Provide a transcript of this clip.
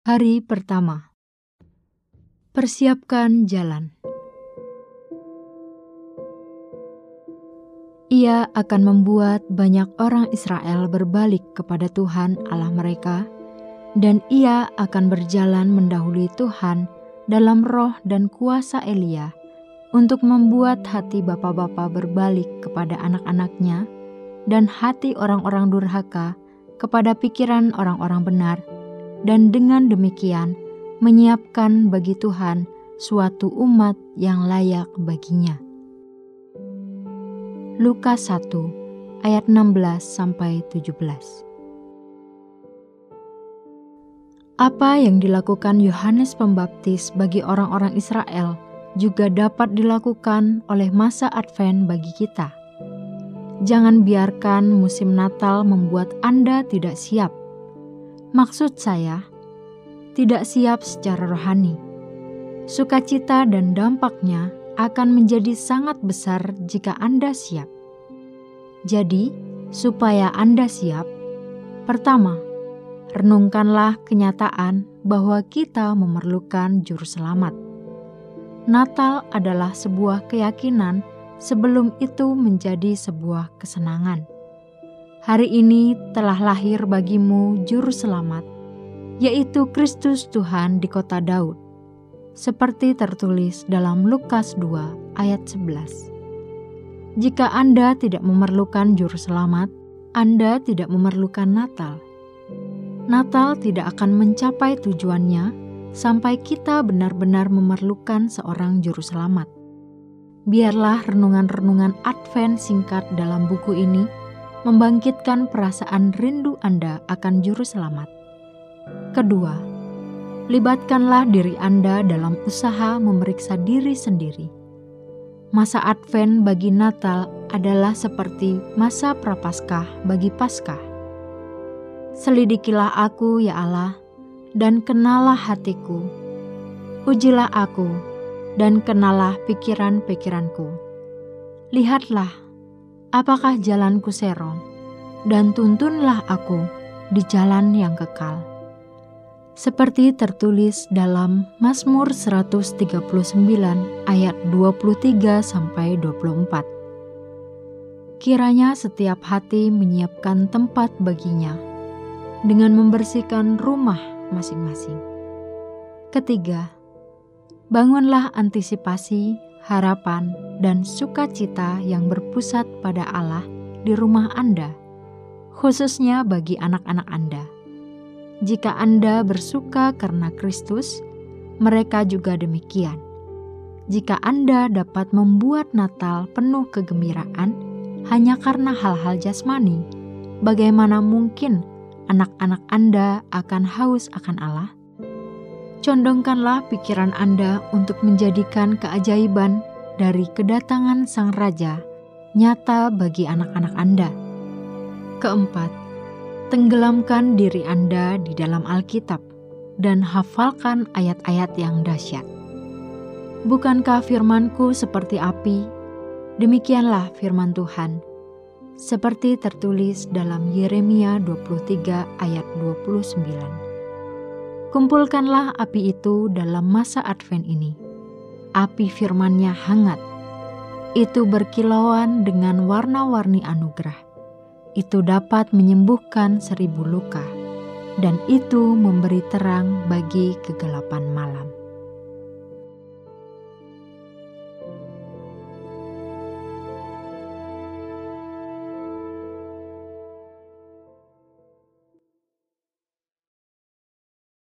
Hari pertama. Persiapkan jalan. Ia akan membuat banyak orang Israel berbalik kepada Tuhan Allah mereka, dan ia akan berjalan mendahului Tuhan dalam roh dan kuasa Elia untuk membuat hati bapak-bapak berbalik kepada anak-anaknya dan hati orang-orang durhaka kepada pikiran orang-orang benar, dan dengan demikian menyiapkan bagi Tuhan suatu umat yang layak baginya. Lukas 1 ayat 16 sampai 17. Apa yang dilakukan Yohanes Pembaptis bagi orang-orang Israel juga dapat dilakukan oleh masa Advent bagi kita. Jangan biarkan musim Natal membuat Anda tidak siap. Maksud saya, tidak siap secara rohani. Sukacita dan dampaknya akan menjadi sangat besar jika Anda siap. Jadi, supaya Anda siap, pertama, renungkanlah kenyataan bahwa kita memerlukan Juru Selamat. Natal adalah sebuah keyakinan sebelum itu menjadi sebuah kesenangan. Hari ini telah lahir bagimu Juru Selamat, yaitu Kristus Tuhan di kota Daud, seperti tertulis dalam Lukas 2 ayat 11. Jika Anda tidak memerlukan Juru Selamat, Anda tidak memerlukan Natal Natal tidak akan mencapai tujuannya sampai kita benar-benar memerlukan seorang juru selamat. Biarlah renungan-renungan Advent singkat dalam buku ini membangkitkan perasaan rindu Anda akan juru selamat. Kedua, libatkanlah diri Anda dalam usaha memeriksa diri sendiri. Masa Advent bagi Natal adalah seperti masa Prapaskah bagi Paskah Selidikilah aku, ya Allah, dan kenalah hatiku. Ujilah aku, dan kenalah pikiran-pikiranku. Lihatlah, apakah jalanku serong, dan tuntunlah aku di jalan yang kekal. Seperti tertulis dalam Mazmur 139 ayat 23 sampai 24. Kiranya setiap hati menyiapkan tempat baginya dengan membersihkan rumah masing-masing. Ketiga, bangunlah antisipasi, harapan, dan sukacita yang berpusat pada Allah di rumah Anda, khususnya bagi anak-anak Anda. Jika Anda bersuka karena Kristus, mereka juga demikian. Jika Anda dapat membuat Natal penuh kegembiraan hanya karena hal-hal jasmani, bagaimana mungkin anak-anak Anda akan haus akan Allah? Condongkanlah pikiran Anda untuk menjadikan keajaiban dari kedatangan Sang Raja nyata bagi anak-anak Anda. Keempat, tenggelamkan diri Anda di dalam Alkitab dan hafalkan ayat-ayat yang dahsyat. Bukankah firmanku seperti api? Demikianlah firman Tuhan seperti tertulis dalam Yeremia 23 ayat 29. Kumpulkanlah api itu dalam masa Advent ini. Api firmannya hangat. Itu berkilauan dengan warna-warni anugerah. Itu dapat menyembuhkan seribu luka. Dan itu memberi terang bagi kegelapan malam.